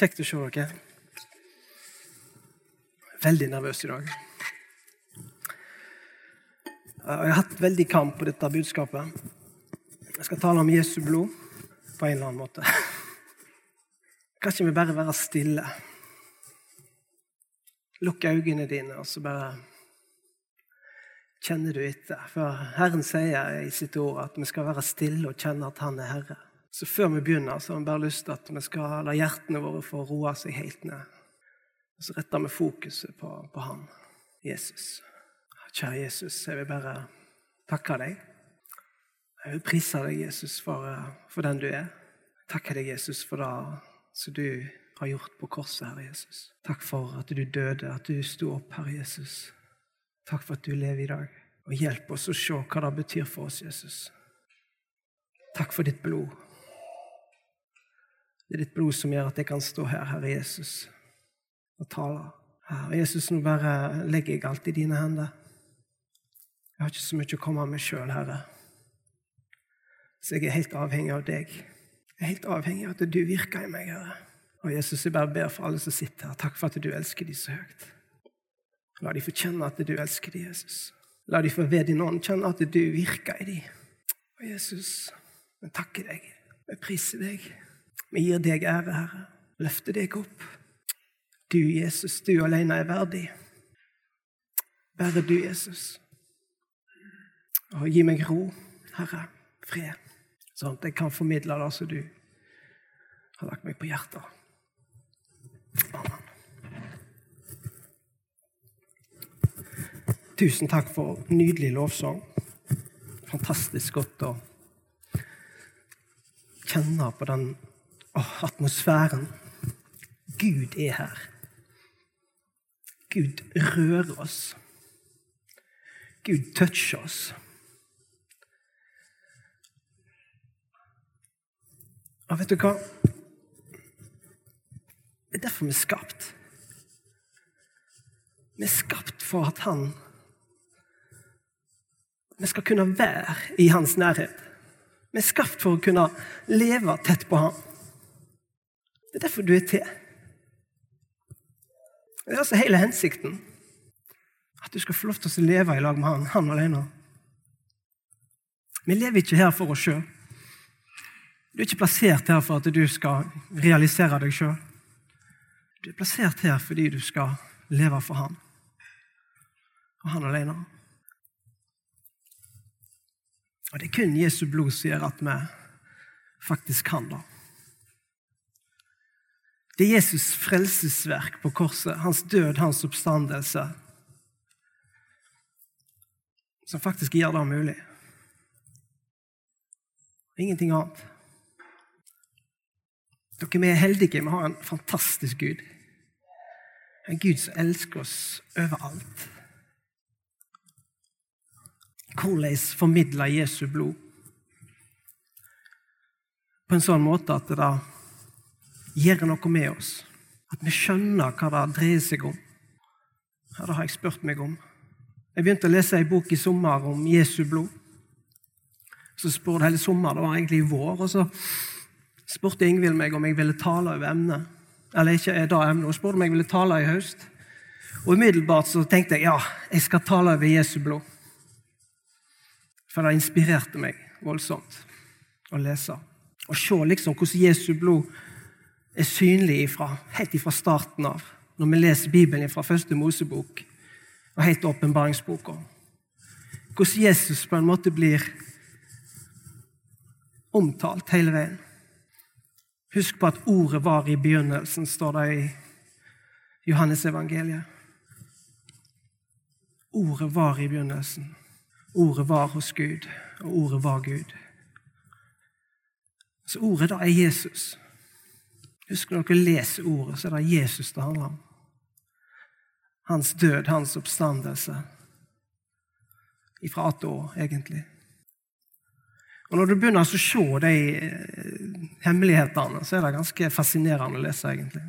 Kjekt å se dere. Veldig nervøs i dag. Jeg har hatt veldig kamp på dette budskapet. Jeg skal tale om Jesu blod på en eller annen måte. Kan vi bare være stille? Lukk øynene dine, og så bare kjenner du etter. For Herren sier i sitt ord at vi skal være stille og kjenne at Han er Herre. Så før vi begynner, så har vi bare lyst til at vi skal la hjertene våre få roe seg helt ned. Og så retter vi fokuset på, på Han, Jesus. Kjære Jesus, jeg vil bare takke deg. Jeg vil prise deg, Jesus, for, for den du er. Takke deg, Jesus, for det som du har gjort på korset, Herre Jesus. Takk for at du døde, at du sto opp, Herre Jesus. Takk for at du lever i dag. Og hjelp oss å se hva det betyr for oss, Jesus. Takk for ditt blod. Det er ditt blod som gjør at jeg kan stå her, Herre Jesus, og tale. Herre Jesus, nå bare legger jeg alt i dine hender. Jeg har ikke så mye å komme med sjøl, Herre. Så jeg er helt avhengig av deg. Jeg er helt avhengig av at du virker i meg, Herre. Og Jesus, jeg bare ber for alle som sitter her. Takk for at du elsker dem så høyt. La de få kjenne at du elsker dem, Jesus. La de få ved din ånd kjenne at du virker i dem. Og Jesus, jeg takker deg. Jeg priser deg. Vi gir deg ære, Herre. Løfter deg opp. Du, Jesus, du alene er verdig. Bare du, Jesus. Og gi meg ro, Herre, fred, sånn at jeg kan formidle det som du har lagt meg på hjertet. Amen. Tusen takk for nydelig lovsang. Fantastisk godt å kjenne på den åh, atmosfæren. Gud er her. Gud rører oss. Gud toucher oss. Og vet du hva? Det er derfor vi er skapt. Vi er skapt for at han Vi skal kunne være i hans nærhet. Vi er skapt for å kunne leve tett på ham. Det er derfor du er til. Det er altså hele hensikten. At du skal få lov til å leve i lag med han, han alene. Vi lever ikke her for oss sjøl. Du er ikke plassert her for at du skal realisere deg sjøl. Du er plassert her fordi du skal leve for han. Og han alene. Og det er kun Jesu blod som gjør at vi faktisk kan det. Det er Jesus' frelsesverk på korset, hans død, hans oppstandelse, som faktisk gjør det mulig. Ingenting annet. Dere, er heldige. Vi har en fantastisk Gud. En Gud som elsker oss overalt. Hvordan formidler Jesu blod? På en sånn måte at det gjør noe med oss. At vi skjønner hva det dreier seg om. Ja, det har jeg spurt meg om. Jeg begynte å lese ei bok i sommer om Jesu blod. Så spurte hele sommer, det var egentlig i vår, og så spurte Ingvild meg om jeg ville tale over emnet. Eller ikke er det emnet, hun spurte om jeg ville tale i høst. Og Umiddelbart så tenkte jeg ja, jeg skal tale over Jesu blod. For det inspirerte meg voldsomt å lese. Og se liksom hvordan Jesu blod er synlig ifra, helt ifra starten av, når vi leser Bibelen fra første Mosebok og helt til åpenbaringsboka. Hvordan Jesus på en måte blir omtalt hele veien. Husk på at ordet var i begynnelsen, står det i Johannes evangeliet. Ordet var i begynnelsen. Ordet var hos Gud, og ordet var Gud. Så ordet da er Jesus. Husk når dere leser ordet, så er det Jesus det handler om. Hans død, hans oppstandelse. Ifra A til Å, egentlig. Og Når du begynner å se de eh, hemmelighetene, så er det ganske fascinerende å lese, egentlig.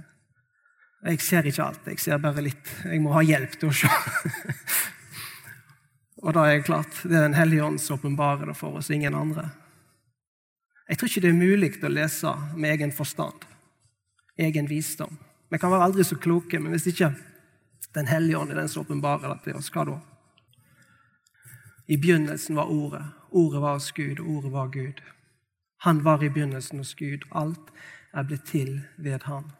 Jeg ser ikke alt, jeg ser bare litt. Jeg må ha hjelp til å se. og da er jeg klart, det er Den hellige ånd som åpenbarer det for oss, ingen andre. Jeg tror ikke det er mulig å lese med egen forstand. Egen visdom. Vi kan være aldri så kloke, men hvis ikke Den hellige ånd er den som åpenbarer det til oss, hva da? I begynnelsen var Ordet. Ordet var hos Gud, og Ordet var Gud. Han var i begynnelsen hos Gud. Alt er blitt til ved Han.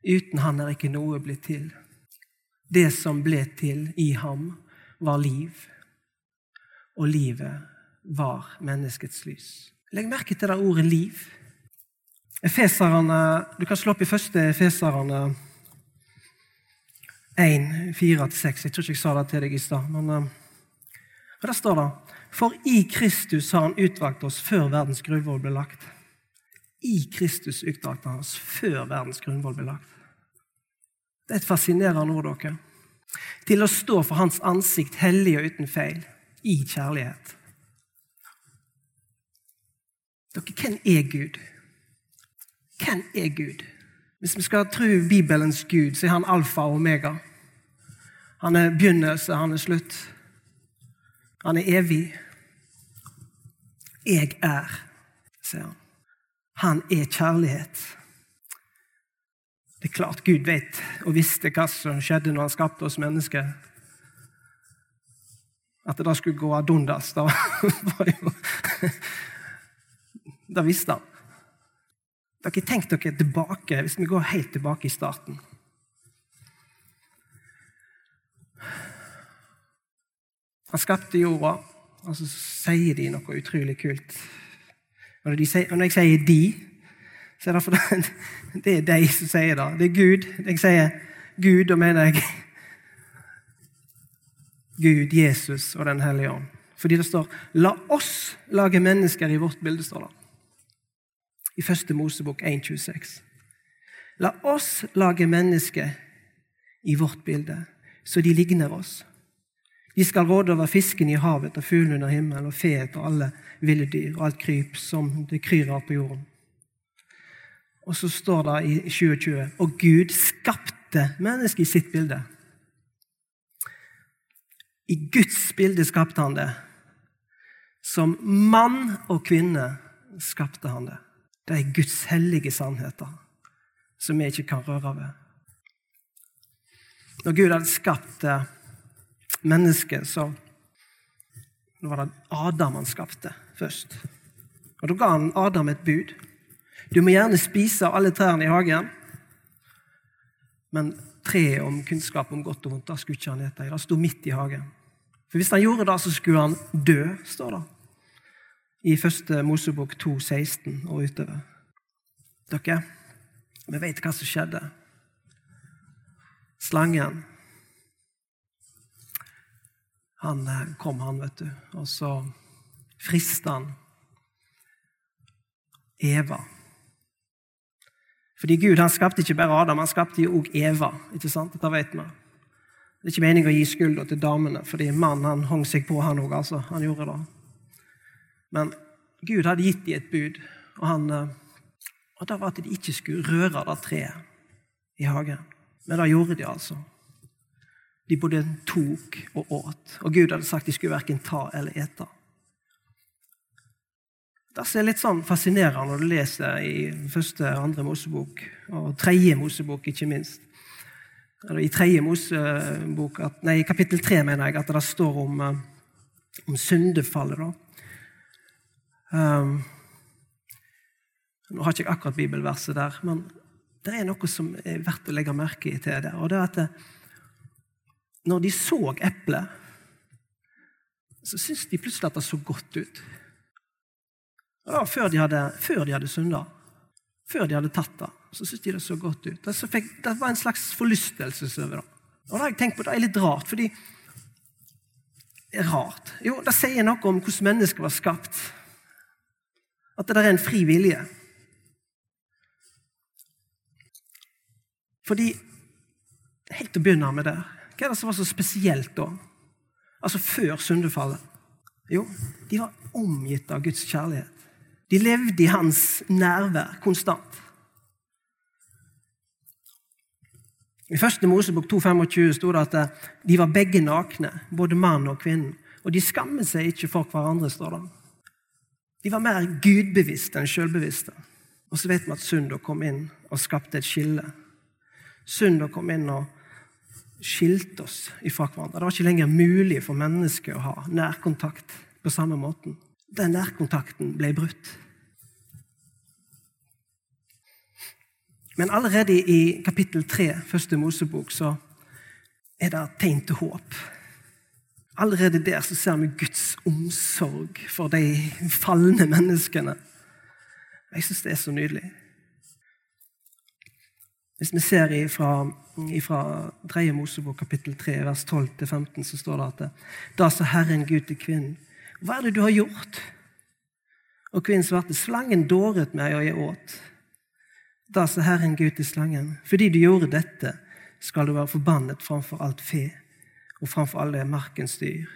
Uten Han er ikke noe blitt til. Det som ble til i ham, var liv, og livet var menneskets lys. Legg merke til det ordet 'liv'. Efeserne, Du kan slå opp i første Efeserne 1, 4-6. Jeg tror ikke jeg sa det til deg i stad. men... og der står det For i Kristus har han utvalgt oss før verdens grunnvoll ble lagt. I Kristus utvalgte han oss før verdens grunnvoll ble lagt. Det er et fascinerende ord, dere. Til å stå for hans ansikt hellig og uten feil, i kjærlighet. Dere, hvem er Gud? Hvem er Gud? Hvis vi skal tro Bibelens Gud, så er han alfa og omega. Han er begynnelse, han er slutt. Han er evig. Jeg er, sier han. Han er kjærlighet. Det er klart Gud vet og visste hva som skjedde når han skapte oss mennesker. At det da skulle gå ad undas, da var jo Det visste han. Dere Tenk dere tilbake, hvis vi går helt tilbake i starten. Han skapte jorda, og så sier de noe utrolig kult. Og når, sier, når jeg sier 'de', så er det fordi det er de som sier det. Det er Gud. Jeg sier Gud, da mener jeg Gud, Jesus og Den hellige ånd. Fordi det står 'La oss lage mennesker i vårt bilde', står det. I første Mosebok 1,26. La oss lage mennesker i vårt bilde, så de ligner oss. De skal råde over fisken i havet og fuglene under himmelen og feet og alle ville dyr og alt kryp som det kryr av på jorden. Og så står det i 2020 og Gud skapte mennesket i sitt bilde. I Guds bilde skapte han det. Som mann og kvinne skapte han det. Det er Guds hellige sannheter som vi ikke kan røre ved. Når Gud hadde skapt mennesket, så var det Adam han skapte først. Og Da ga han Adam et bud. Du må gjerne spise av alle trærne i hagen, men treet om kunnskap om godt og vondt da skulle ikke han ete i. Det sto midt i hagen. For Hvis han gjorde det, så skulle han dø, står det i første Mosebok 2, 16 og utover. Dere, vi vet hva som skjedde. Slangen Han eh, kom, han, vet du, og så frista han Eva. Fordi Gud han skapte ikke bare Adam, han skapte jo òg Eva. ikke sant? Dette vet vi. Det er ikke meningen å gi skylda til damene, fordi mannen han hang seg på, han òg. Altså. Han gjorde det. Men Gud hadde gitt dem et bud, og, han, eh, og det var at de ikke skulle røre det treet i hagen. Men det gjorde de altså. De både tok og åt. Og Gud hadde sagt de skulle verken ta eller ete. Det er litt sånn fascinerende når du leser i første og andre Mosebok, og tredje Mosebok, ikke minst. I tredje Mosebok, nei, i kapittel tre, mener jeg, at det står om, eh, om syndefallet. da. Um, nå har ikke jeg akkurat bibelverset der, men det er noe som er verdt å legge merke til. det, og det er at det, Når de så eplet, så syntes de plutselig at det så godt ut. Det var før de hadde, før de hadde synda. Før de hadde tatt det. Så syntes de det så godt ut. Det, fikk, det var en slags forlystelse over det. Og det har jeg tenkt på, det er litt rart, fordi Rart? Jo, det sier noe om hvordan mennesket var skapt. At det der er en fri vilje. Fordi Helt å begynne med det. Hva er det som var så spesielt da? Altså før syndefallet? Jo, de var omgitt av Guds kjærlighet. De levde i hans nærvær konstant. I første Mosebok 2,25 sto det at eh, de var begge nakne, både mann og kvinnen. Og de skammet seg ikke for hverandre. står det. De var mer gudbevisste enn selvbevisste. Og så vet vi at synda kom inn og skapte et skille. Synda kom inn og skilte oss ifra hverandre. Det var ikke lenger mulig for mennesker å ha nærkontakt på samme måten. Den nærkontakten ble brutt. Men allerede i kapittel 3, første Mosebok, så er det tegn til håp. Allerede der så ser vi Guds omsorg for de falne menneskene. Jeg syns det er så nydelig. Hvis vi ser ifra, ifra 3. Mosebok kapittel 3, vers 12-15, så står det at da sa Herren Gud til kvinnen, hva er det du har gjort? Og kvinnen svarte, slangen dåret meg, og jeg åt. Da sa Herren Gud til slangen, fordi du gjorde dette, skal du være forbannet framfor alt fe og framfor alle markens dyr.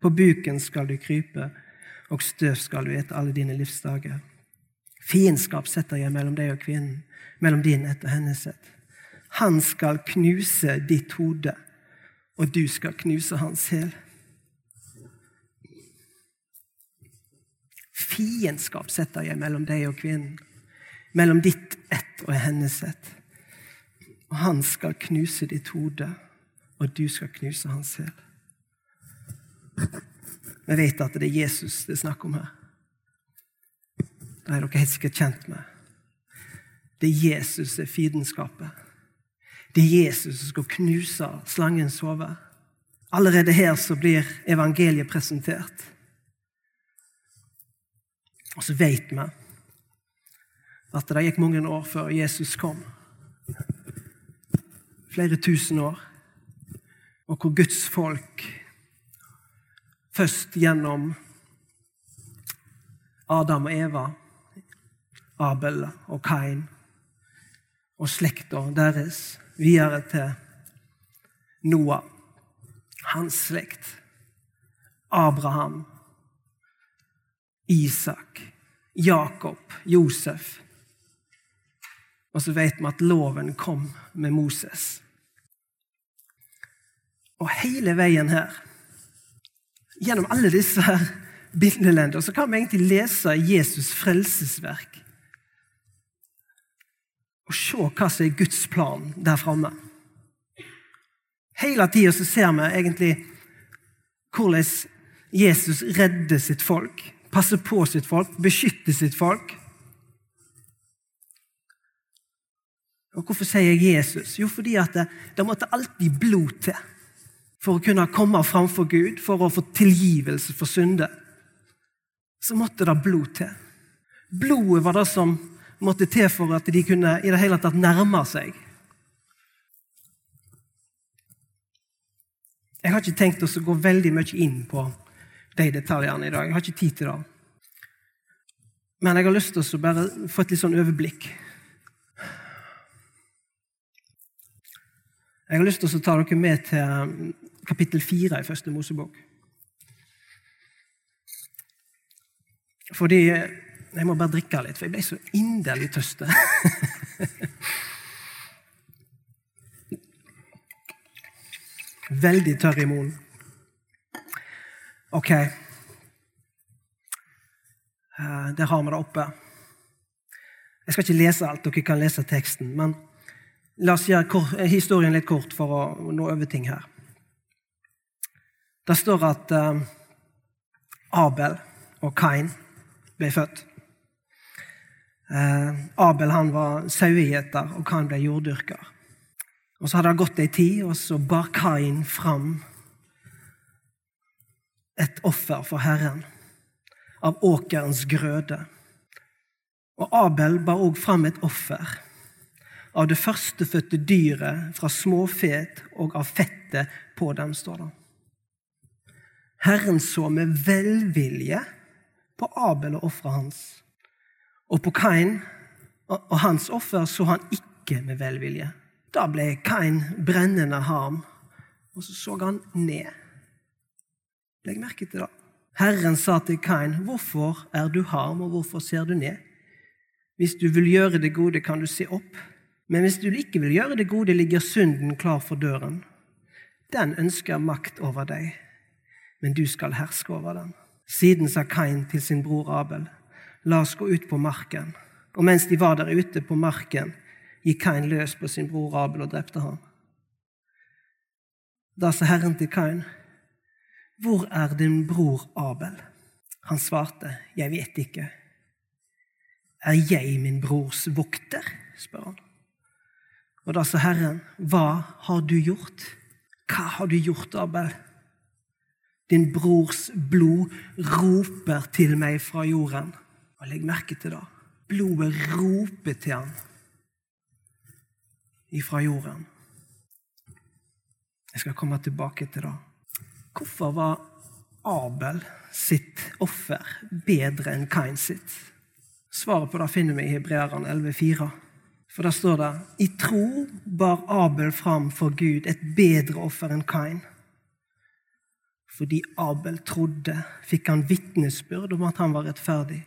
På buken skal du krype, og støv skal du ete alle dine livsdager. Fiendskap setter jeg mellom deg og kvinnen, mellom din ett og hennes ett. Han skal knuse ditt hode, og du skal knuse hans hæl. Fiendskap setter jeg mellom deg og kvinnen, mellom ditt ett og hennes ett. Og han skal knuse ditt hode, og du skal knuse hans hæl. Vi vet at det er Jesus det er snakk om her. Det er dere helt sikkert kjent med. Det er Jesus er fiendskapet. Det er Jesus som skal knuse slangens hode. Allerede her så blir evangeliet presentert. Og så vet vi at det gikk mange år før Jesus kom. Flere tusen år. Og hvor Guds folk først gjennom Adam og Eva Abel og Kain og slekta deres videre til Noah, hans slekt, Abraham, Isak, Jakob, Josef. Og så vet vi at loven kom med Moses. Og hele veien her, gjennom alle disse her bindelender, så kan vi egentlig lese Jesus' frelsesverk og se hva som er Guds plan der framme. Hele tida ser vi egentlig hvordan Jesus redder sitt folk, passer på sitt folk, beskytter sitt folk. Og Hvorfor sier jeg Jesus? Jo, fordi det, det måtte alltid blod til for å kunne komme framfor Gud, for å få tilgivelse for synder. Så måtte det blod til. Blodet var det som måtte til for at de kunne i det hele tatt nærme seg. Jeg har ikke tenkt å gå veldig mye inn på de detaljene i dag. Jeg har ikke tid til det. Men jeg har lyst til å bare få et litt sånn overblikk. Jeg har lyst til å ta dere med til kapittel 4 i Første Mosebok. Fordi jeg må bare drikke litt, for jeg ble så inderlig tørst. Veldig tørr i munnen. Ok. Eh, der har vi det oppe. Jeg skal ikke lese alt, dere kan lese teksten. Men la oss gjøre historien litt kort for å nå over ting her. Det står at eh, Abel og Kain ble født. Eh, Abel han var sauegjeter, og Kain ble jorddyrker. Og Så hadde det gått ei tid, og så bar Kain fram et offer for Herren av åkerens grøde. Og Abel bar òg fram et offer av det førstefødte dyret fra småfet og av fettet på dem, står det. Herren så med velvilje på Abel og offeret hans og på Kain og hans offer så han ikke med velvilje. Da ble Kain brennende harm, og så så han ned. Legg merke til det. Herren sa til Kain, 'Hvorfor er du harm, og hvorfor ser du ned?' Hvis du vil gjøre det gode, kan du se opp. Men hvis du ikke vil gjøre det gode, ligger synden klar for døren. Den ønsker makt over deg, men du skal herske over den. Siden sa Kain til sin bror Abel, La oss gå ut på marken. Og mens de var der ute på marken, gikk Kain løs på sin bror Abel og drepte ham. Da sa Herren til Kain, Hvor er din bror Abel? Han svarte, Jeg vet ikke. Er jeg min brors vokter? spør han. Og da sa Herren, Hva har du gjort? Hva har du gjort, Abel? Din brors blod roper til meg fra jorden. Og legg merke til det. Blodet roper til ham ifra jorden. Jeg skal komme tilbake til det. Hvorfor var Abel sitt offer bedre enn Kain sitt? Svaret på det finner vi i Hebreerne 11,4. For da står det i tro bar Abel fram for Gud et bedre offer enn Kain. Fordi Abel trodde, fikk han vitnesbyrd om at han var rettferdig.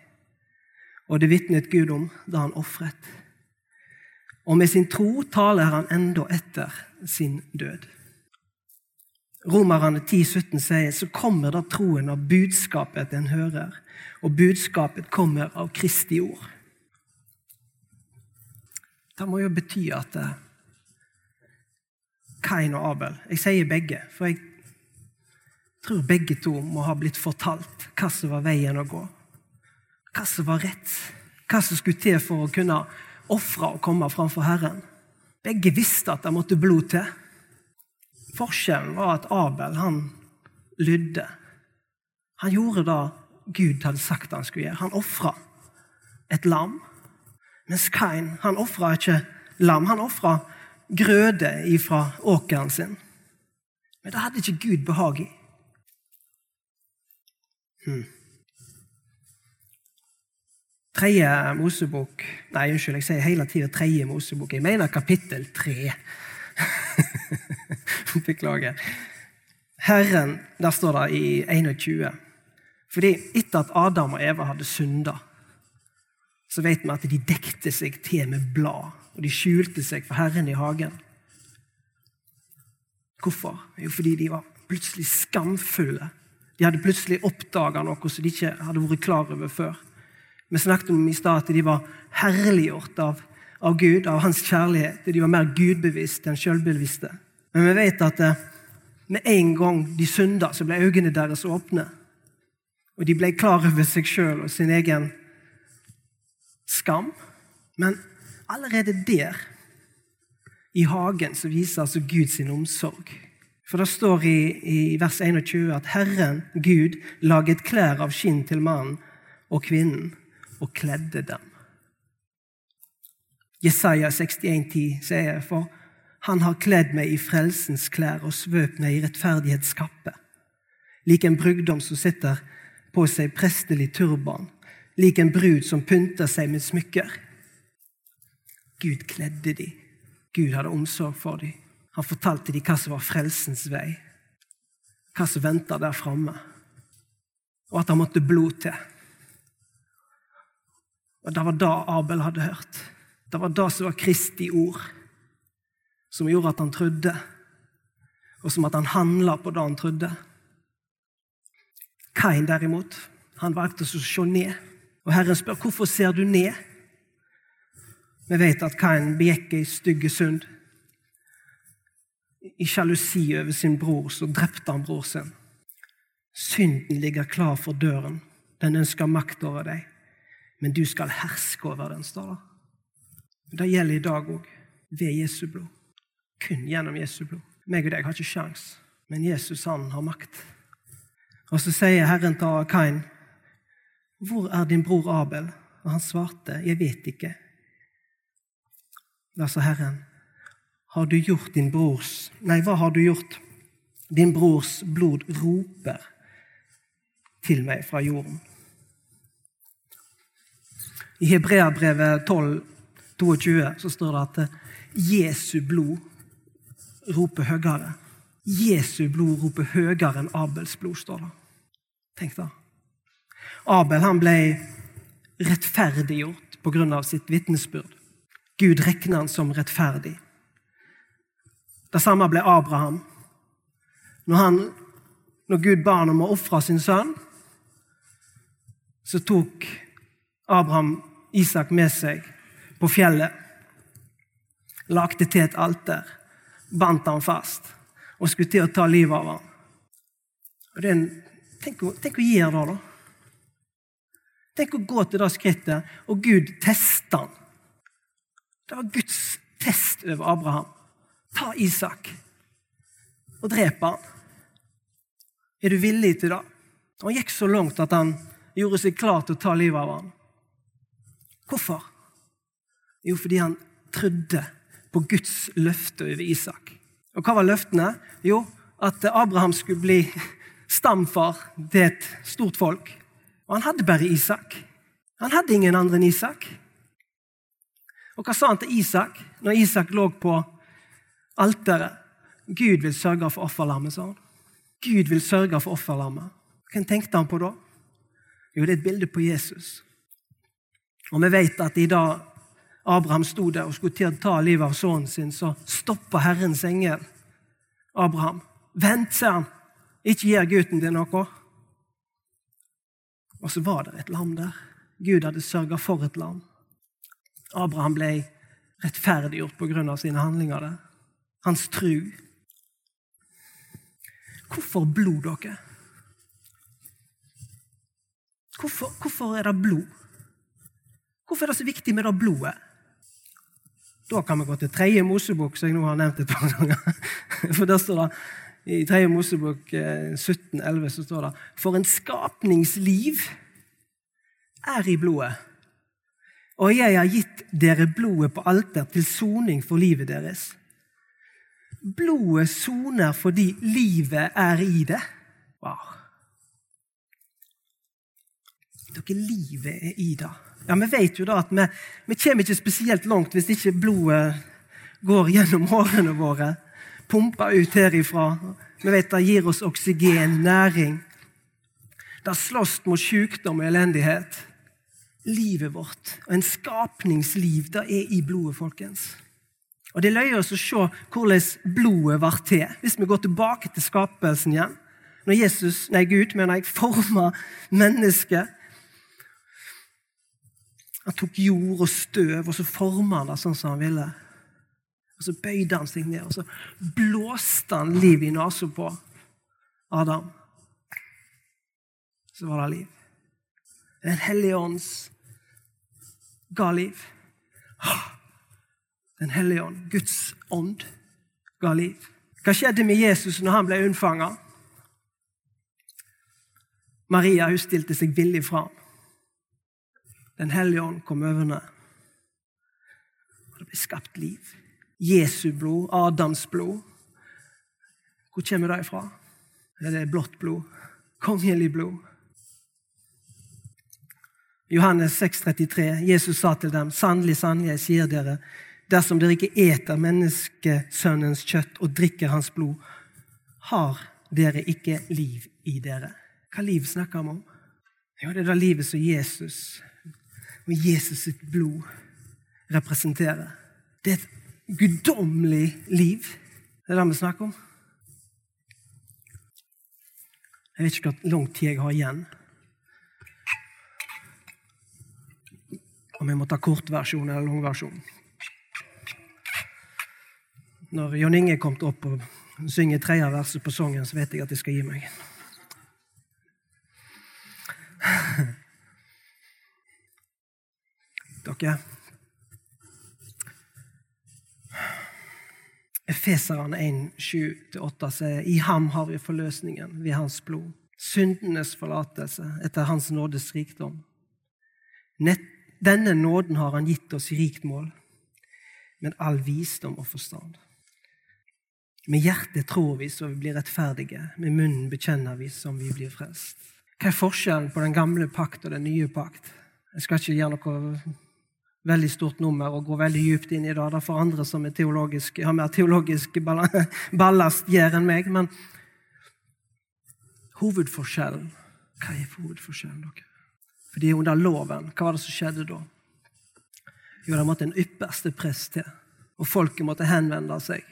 Og det vitnet Gud om da han ofret. Og med sin tro taler han enda etter sin død. Romerne 10, 17 sier så kommer da troen av budskapet en hører, og budskapet kommer av Kristi ord. Det må jo bety at eh, Kain og Abel Jeg sier begge, for jeg tror begge to må ha blitt fortalt hva som var veien å gå. Hva som var rett. Hva som skulle til for å kunne ofre og komme framfor Herren. Begge visste at det måtte blod til. Forskjellen var at Abel han lydde. Han gjorde det Gud hadde sagt han skulle gjøre. Han ofra et lam. Mens Kain han ofra ikke lam, han ofra grøde ifra åkeren sin. Men det hadde ikke Gud behag i. Hmm. Tredje Mosebok Nei, unnskyld, jeg sier hele tida tredje Mosebok. Jeg mener kapittel tre. Beklager. Herren, der står det i 21. Fordi etter at Adam og Eva hadde synda, så vet vi at de dekte seg til med blad. Og de skjulte seg for Herren i hagen. Hvorfor? Jo, fordi de var plutselig skamfulle. De hadde plutselig oppdaga noe som de ikke hadde vært klar over før. Vi snakket om i stad at de var herliggjort av, av, Gud, av hans kjærlighet. De var mer gudbevisste enn sjølbevisste. Men vi vet at eh, med en gang de synda, så ble øynene deres åpne. Og de ble klar over seg sjøl og sin egen skam. Men allerede der, i hagen, så viser altså Gud sin omsorg. For det står i, i vers 21 at Herren, Gud, laget klær av skinn til mannen og kvinnen og kledde dem. Jesaja 61,10 sier for han har kledd meg i frelsens klær og svøpt meg i rettferdighetskappe. Lik en brudgom som sitter på seg prestelig turban, lik en brud som pynter seg med smykker. Gud kledde de. Gud hadde omsorg for dem. Han fortalte dem hva som var frelsens vei, hva som venta der framme, og at han måtte blod til. Og Det var det Abel hadde hørt. Det var det som var Kristi ord, som gjorde at han trodde, og som at han handla på det han trodde. Kain derimot, han valgte å se ned. Og Herren spør hvorfor ser du ned? Vi vet at Kain begikk ei stygge synd. I sjalusi over sin bror så drepte han bror sin. Synden ligger klar for døren. Den ønsker makt over deg men du skal herske over den, står det. Det gjelder i dag òg, ved Jesu blod. Kun gjennom Jesu blod. Meg og deg har ikke sjans, men Jesus han har makt. Og så sier Herren til Kain, 'Hvor er din bror Abel?' Og han svarte, 'Jeg vet ikke'. Da sa Herren, 'Har du gjort din brors Nei, hva har du gjort? Din brors blod roper til meg fra jorden. I Hebreabrevet 12, 22 så står det at Jesu blod roper høyere. Jesu blod roper høyere enn Abels blod, står det. Tenk da. Abel han ble rettferdiggjort pga. sitt vitnesbyrd. Gud regner han som rettferdig. Det samme ble Abraham. Når, han, når Gud ba ham om å ofre sin sønn, så tok Abraham Isak med seg på fjellet. Lagde til et alter, bandt ham fast og skulle til å ta livet av ham. En, tenk, tenk å gjøre det, da. Tenk å gå til det skrittet, og Gud tester han. Det var Guds test over Abraham. Ta Isak og drepe han. Er du villig til det? Han gikk så langt at han gjorde seg klar til å ta livet av ham. Hvorfor? Jo, fordi han trodde på Guds løfte over Isak. Og hva var løftene? Jo, at Abraham skulle bli stamfar til et stort folk. Og han hadde bare Isak. Han hadde ingen andre enn Isak. Og hva sa han til Isak når Isak lå på alteret? Gud vil sørge for offerlammet, sa han. Gud vil sørge for offerlammet. Hvem tenkte han på da? Jo, det er et bilde på Jesus. Og vi vet at i dag Abraham sto der og skulle til å ta livet av sønnen sin, så stoppa Herrens engel Abraham. Vent, sier han. Ikke gjør gutten din noe. Og så var det et lam der. Gud hadde sørga for et lam. Abraham ble rettferdiggjort på grunn av sine handlinger der. Hans tru. Hvorfor blod, dere? Hvorfor, hvorfor er det blod? Hvorfor er det så viktig med det blodet? Da kan vi gå til tredje Mosebok, som jeg nå har nevnt et par ganger. For der står det i tredje Mosebok 17, eh, 17,11 så står det For en skapningsliv er i blodet. Og jeg har gitt dere blodet på alter til soning for livet deres. Blodet soner fordi livet er i det. Wow. Dere, livet er i det. Ja, Vi vet jo da at vi, vi kommer ikke spesielt langt hvis ikke blodet går gjennom hårene våre. Pumper ut herifra. Vi vet det gir oss oksygen, næring. Det slåss mot sykdom og elendighet. Livet vårt, og en skapningsliv, det er i blodet, folkens. Og Det løyer oss å se hvordan blodet var til. Hvis vi går tilbake til skapelsen igjen. Når Jesus, nei Gud mener jeg, forma mennesket han tok jord og støv, og så forma han det sånn som han ville. Og Så bøyde han seg ned, og så blåste han liv i nesa på Adam. Så var det liv. Den hellige ånds ga liv. Den hellige ånd, Guds ånd, ga liv. Hva skjedde med Jesus når han ble unnfanga? Maria hun stilte seg villig fram. Den hellige ånd kom over henne. Og det ble skapt liv. Jesu blod, Adams blod. Hvor kommer det ifra? Det er blått blod. Kongelig blod. Johannes 6, 33. Jesus sa til dem, sannelig, sannelig, jeg sier dere, dersom dere ikke eter menneskesønnens kjøtt og drikker hans blod, har dere ikke liv i dere. Hva liv snakker vi om? Jo, det er det livet som Jesus med Jesus sitt blod representerer. Det er et guddommelig liv. Det er det vi snakker om. Jeg vet ikke hvor lang tid jeg har igjen. Om jeg må ta kortversjon eller langversjon. Når Jon Inge kom opp og synger tredje verset på sangen, så vet jeg at jeg skal gi meg. dere. Efeseren 1, 7-8 sier i ham har vi forløsningen ved hans blod. Syndenes forlatelse etter hans nådes rikdom. Denne nåden har han gitt oss i rikt mål, med all visdom og forstand. Med hjertet tror vi så vi blir rettferdige, med munnen bekjenner vi som vi blir frelst. Hva er forskjellen på den gamle pakt og den nye pakt? Jeg skal ikke gjøre noe veldig stort nummer og gå veldig djupt inn i det. Det får andre som er har mer teologisk ballast gjør enn meg. Men hovedforskjellen Hva er hovedforskjellen, dere? er under loven, hva var det som skjedde da? Jo, det måtte en ypperste prest til. Og folket måtte henvende seg.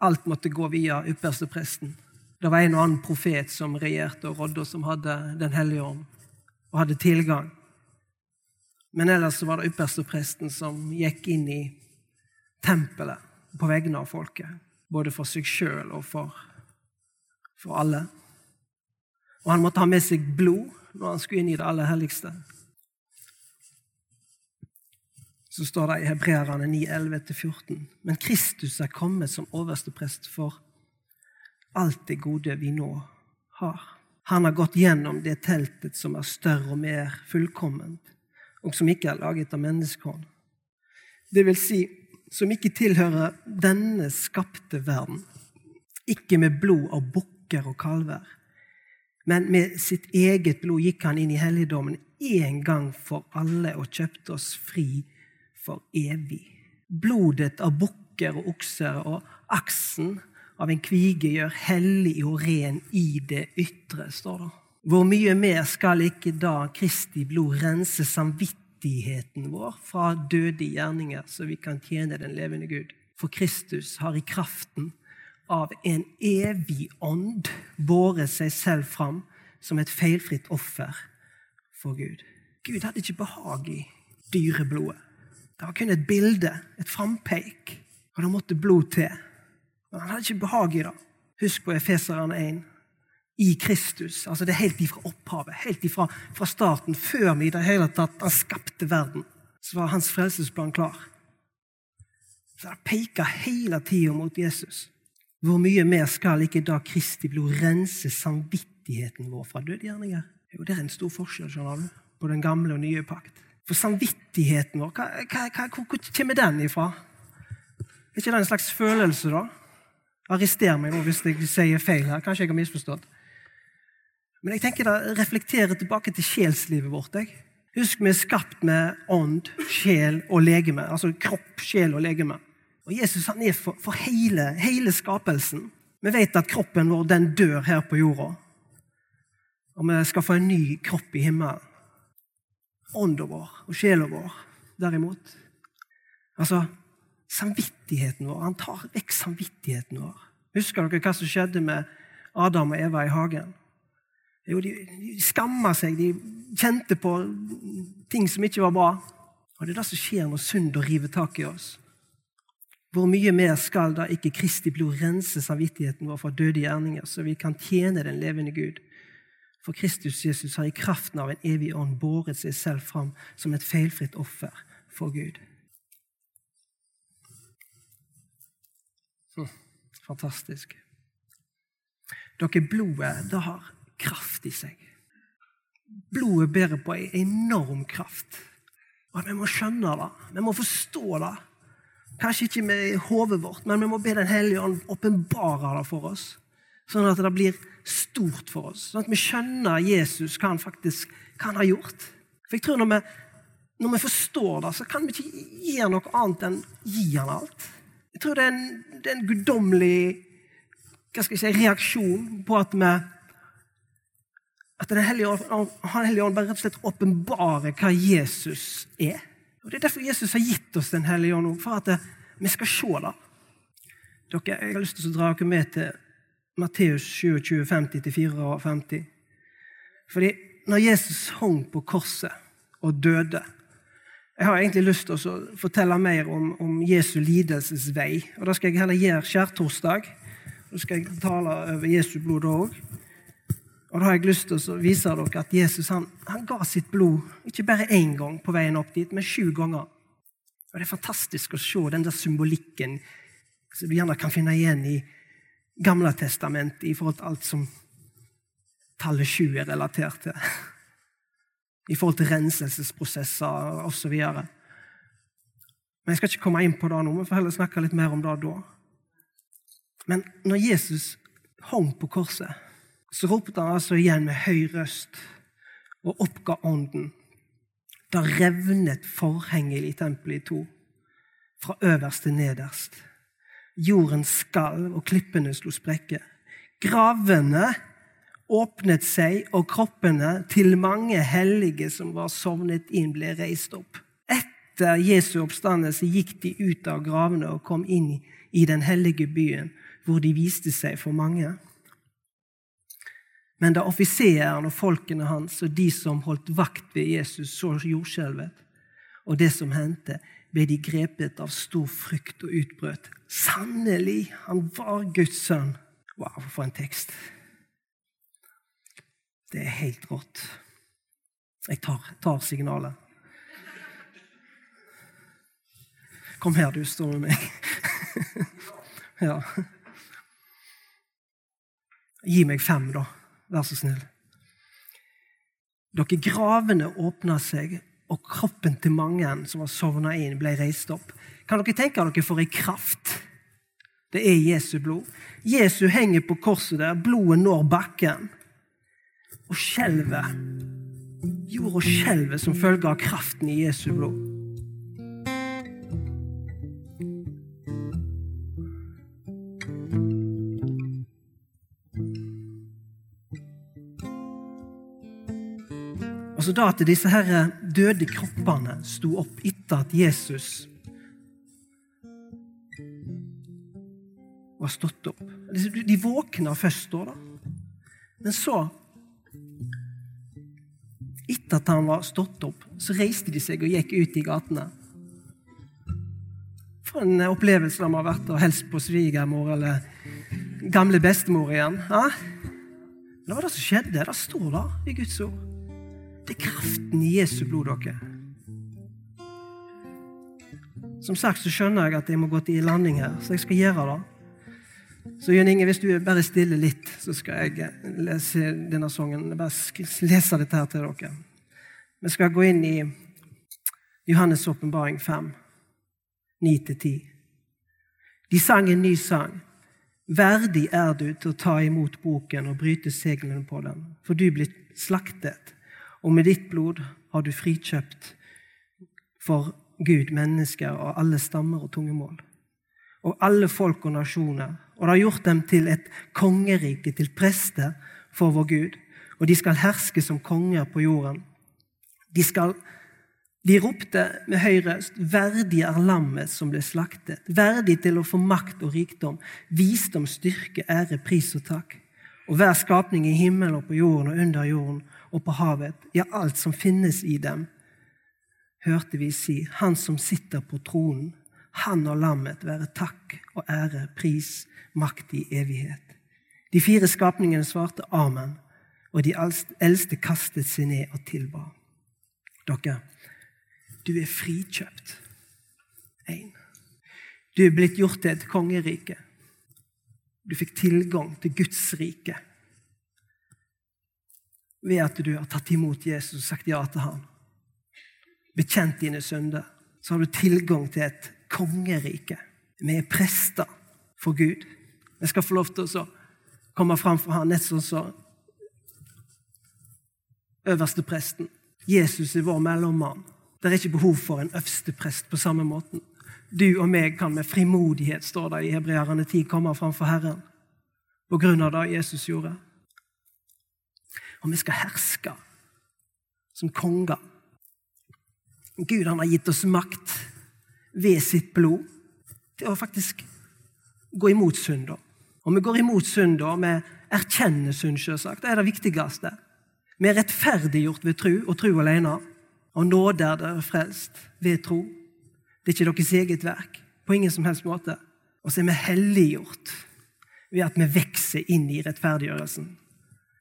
Alt måtte gå via ypperste presten. Det var en og annen profet som regjerte og rådde, og som hadde Den hellige ånd, og hadde tilgang. Men ellers var det ypperstepresten som gikk inn i tempelet på vegne av folket. Både for seg sjøl og for, for alle. Og han måtte ha med seg blod når han skulle inn i det aller helligste. Så står det i Hebreerne 9, 11-14. Men Kristus er kommet som oversteprest for alt det gode vi nå har. Han har gått gjennom det teltet som er større og mer fullkomment, og som ikke er laget av menneskehånd. Det vil si, som ikke tilhører denne skapte verden. Ikke med blod av bukker og kalver, men med sitt eget blod gikk han inn i helligdommen én gang for alle og kjøpte oss fri for evig. Blodet av bukker og okser og aksen av en kvige gjør hellig og ren i det ytre, står det. Hvor mye mer skal ikke da Kristi blod rense samvittigheten vår fra døde gjerninger, så vi kan tjene den levende Gud? For Kristus har i kraften av en evig ånd båret seg selv fram som et feilfritt offer for Gud. Gud hadde ikke behag i dyreblodet. Det var kun et bilde, et frampeik, og det måtte blod til. Men han hadde ikke behag i det. Husk på Efeseren 1. I Kristus. altså Det er helt ifra opphavet, helt ifra fra starten, før vi i det hele tatt han skapte verden, så var hans frelsesplan klar. Så det peker hele tida mot Jesus. Hvor mye mer skal ikke da Kristi blod rense samvittigheten vår fra dødgjerninger? Jo, det er en stor forskjell skjønner du, på den gamle og nye pakt. For samvittigheten vår, hva, hva, hvor kommer den ifra? Er ikke det en slags følelse, da? Arrester meg nå hvis jeg sier feil her. Kanskje jeg har misforstått. Men jeg tenker det reflekterer tilbake til sjelslivet vårt. Jeg. Husk, vi er skapt med ånd, sjel og legeme. Altså kropp, sjel og legeme. Og Jesus han er for, for hele, hele, skapelsen. Vi vet at kroppen vår den dør her på jorda. Og vi skal få en ny kropp i himmelen. Ånda vår og sjela vår, derimot Altså, samvittigheten vår. Han tar vekk samvittigheten vår. Husker dere hva som skjedde med Adam og Eva i hagen? Jo, de, de skamma seg, de kjente på ting som ikke var bra. Og Det er det som skjer når synd river tak i oss. Hvor mye mer skal da ikke Kristi blod rense samvittigheten vår fra døde gjerninger, så vi kan tjene den levende Gud? For Kristus Jesus har i kraften av en evig ånd båret seg selv fram som et feilfritt offer for Gud. Fantastisk. Dere, blodet det har kraft i seg. Blodet bærer på en enorm kraft. Og Vi må skjønne det. Vi må forstå det. Kanskje ikke med hodet vårt, men vi må be Den hellige ånd åpenbare det for oss. Sånn at det blir stort for oss. Sånn at vi skjønner Jesus, hva han faktisk hva han har gjort. For jeg tror når vi, når vi forstår det, så kan vi ikke gjøre noe annet enn gi han alt. Jeg tror det er en, det en guddommelig si, reaksjon på at vi at Den hellige ånd, bare rett og slett åpenbarer hva Jesus er. Og Det er derfor Jesus har gitt oss Den hellige ånd, for at vi skal se det. Dere, jeg har lyst til å dra dere med til Matteus 27, 50-54. Fordi når Jesus hang på korset og døde jeg har egentlig lyst til å fortelle mer om, om Jesu lidelsesvei. Og Det skal jeg heller gjøre skjærtorsdag. Da skal jeg tale over Jesu blod òg. Og da har jeg lyst til å vise dere at Jesus han, han ga sitt blod ikke bare én gang på veien opp dit, men sju ganger. Og Det er fantastisk å se den der symbolikken som du gjerne kan finne igjen i Gamle testamentet i forhold til alt som tallet sju er relatert til i forhold til renselsesprosesser osv. Men jeg skal ikke komme inn på det nå, vi får heller snakke litt mer om det da. Men når Jesus hang på korset, så ropte han altså igjen med høy røst og oppga ånden. Da revnet forhenget i tempelet i to, fra øverst til nederst. Jorden skalv, og klippene slo sprekker. Gravene åpnet seg, og kroppene til mange hellige som var sovnet inn, ble reist opp. Etter Jesu oppstandelse gikk de ut av gravene og kom inn i den hellige byen, hvor de viste seg for mange. Men da offiseren og folkene hans og de som holdt vakt ved Jesus, så jordskjelvet, og det som hendte, ble de grepet av stor frykt og utbrøt. Sannelig, han var Guds sønn. Wow, for en tekst. Det er helt rått. Jeg tar, tar signalet. Kom her, du står med meg. ja. Gi meg fem, da. Vær så snill. Dere gravene åpna seg, og kroppen til mange som var sovna inn, ble reist opp. Kan dere tenke dere for ei kraft? Det er Jesu blod. Jesu henger på korset der, blodet når bakken. Og skjelver. Jorda skjelver som følge av kraften i Jesu blod. Da at disse her døde kroppene sto opp etter at Jesus var stått opp. De våkna først da. Men så, etter at han var stått opp, så reiste de seg og gikk ut i gatene. For en opplevelse de har vært og helst på svigermor eller gamle bestemor igjen. Ja? Det var det som skjedde. Det står der, i Guds ord. Det er kraften i Jesu blod, dere. Som sagt så skjønner jeg at jeg må gå til landing her, så jeg skal gjøre det. Så Jørn Inge, hvis du bare stiller litt, så skal jeg eh, lese denne sangen. Bare lese dette her til dere. Vi skal gå inn i Johannes' åpenbaring 5, 9-10. De sang en ny sang. Verdig er du til å ta imot boken og bryte seglene på den, for du blir slaktet og med ditt blod har du frikjøpt for Gud mennesker av alle stammer og tungemål. Og alle folk og nasjoner. Og det har gjort dem til et kongerike, til prester for vår Gud. Og de skal herske som konger på jorden. De, skal, de ropte med høy røst, verdig er lammet som ble slaktet. Verdig til å få makt og rikdom, visdom, styrke, ære, pris og takk. Og hver skapning i himmelen og på jorden og under jorden og på havet, ja, alt som finnes i dem, hørte vi si, Han som sitter på tronen, han og lammet være takk og ære, pris, makt i evighet. De fire skapningene svarte amen, og de eldste kastet seg ned og tilba. Dere, du er frikjøpt. Én. Du er blitt gjort til et kongerike. Du fikk tilgang til Guds rike ved at du har tatt imot Jesus og sagt ja til ham. Bekjent dine synder. Så har du tilgang til et kongerike. Vi er prester for Gud. Vi skal få lov til å komme fram for ham, nett sånn som øverste presten. Jesus er vår mellommann. Det er ikke behov for en øverste prest på samme måten. Du og meg kan med frimodighet, står det i Hebreerne 10, komme fram for Herren på grunn av det Jesus gjorde og vi skal herske som konger. Gud han har gitt oss makt ved sitt blod til å faktisk gå imot synder. Og vi går imot synder, vi erkjenner synd, selvsagt. Det er det viktigste. Vi er rettferdiggjort ved tro og tro alene. Og nåde er dere frelst ved tro. Det er ikke deres eget verk. På ingen som helst måte. Og så er vi helliggjort ved at vi vokser inn i rettferdiggjørelsen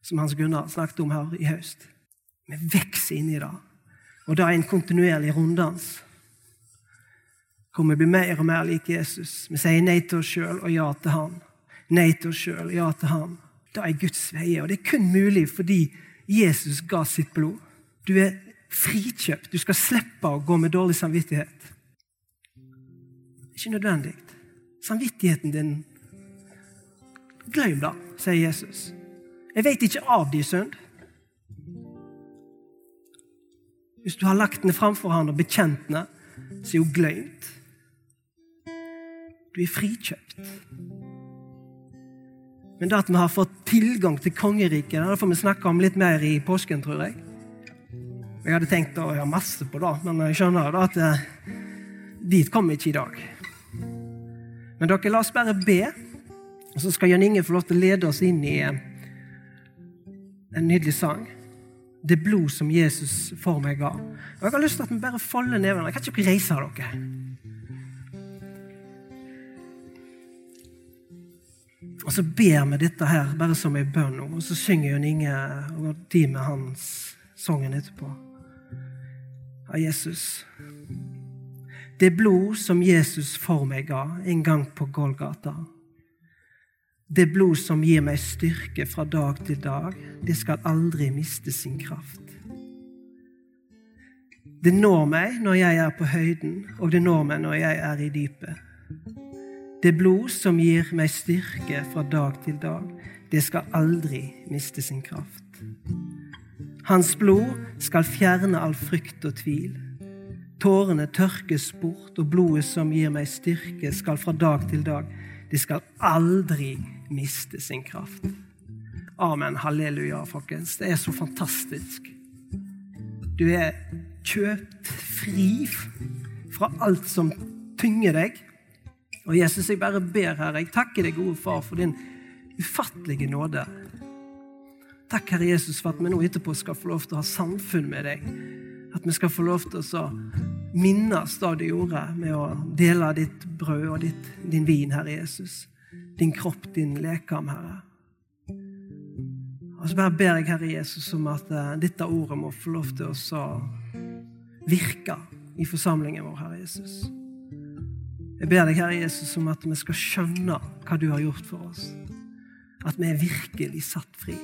som Hans Gunnar snakket om her i høst. Vi vokser inn i det. Og det er en kontinuerlig runddans. Hvor vi blir mer og mer lik Jesus. Vi sier nei til oss sjøl og ja til Han. Nei til oss sjøl, ja til Han. Det er Guds veie, og det er kun mulig fordi Jesus ga sitt blod. Du er frikjøpt. Du skal slippe å gå med dårlig samvittighet. Ikke nødvendig. Samvittigheten din Glem det, sier Jesus. Jeg vet ikke av din synd. Hvis du har lagt den framfor han og bekjent den, så er hun glemt. Du er frikjøpt. Men det at vi har fått tilgang til kongeriket, det får vi snakke om litt mer i påsken, tror jeg. Jeg hadde tenkt å gjøre masse på det, men jeg skjønner da at eh, dit kommer vi ikke i dag. Men dere, la oss bare be, og så skal Jan Inge få lov til å lede oss inn i eh, en nydelig sang. det blod som Jesus for meg ga. Og Jeg har lyst til at vi bare folder nevene. Kan ikke dere reise dere? Og så ber vi dette her bare som ei bønn og så synger Jon Inge og de med hans sangen etterpå. Av Jesus. Det blod som Jesus for meg ga en gang på Golgata. Det blod som gir meg styrke fra dag til dag, det skal aldri miste sin kraft. Det når meg når jeg er på høyden, og det når meg når jeg er i dypet. Det blod som gir meg styrke fra dag til dag, det skal aldri miste sin kraft. Hans blod skal fjerne all frykt og tvil. Tårene tørkes bort, og blodet som gir meg styrke, skal fra dag til dag, det skal aldri miste sin kraft. Amen. Halleluja, folkens. Det er så fantastisk. Du er kjøpt fri fra alt som tynger deg. Og Jesus, jeg bare ber, Herre, jeg takker deg, gode far, for din ufattelige nåde. Takk, Herre Jesus, for at vi nå etterpå skal få lov til å ha samfunn med deg. At vi skal få lov til å minnes det du gjorde med å dele ditt brød og ditt, din vin, Herre Jesus. Din kropp, din lekam, Herre. Og så bare ber jeg, Herre Jesus, om at uh, dette ordet må få lov til å virke i forsamlingen vår, Herre Jesus. Jeg ber deg, Herre Jesus, om at vi skal skjønne hva du har gjort for oss. At vi er virkelig satt fri.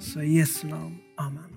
Så i Jesu navn. Amen.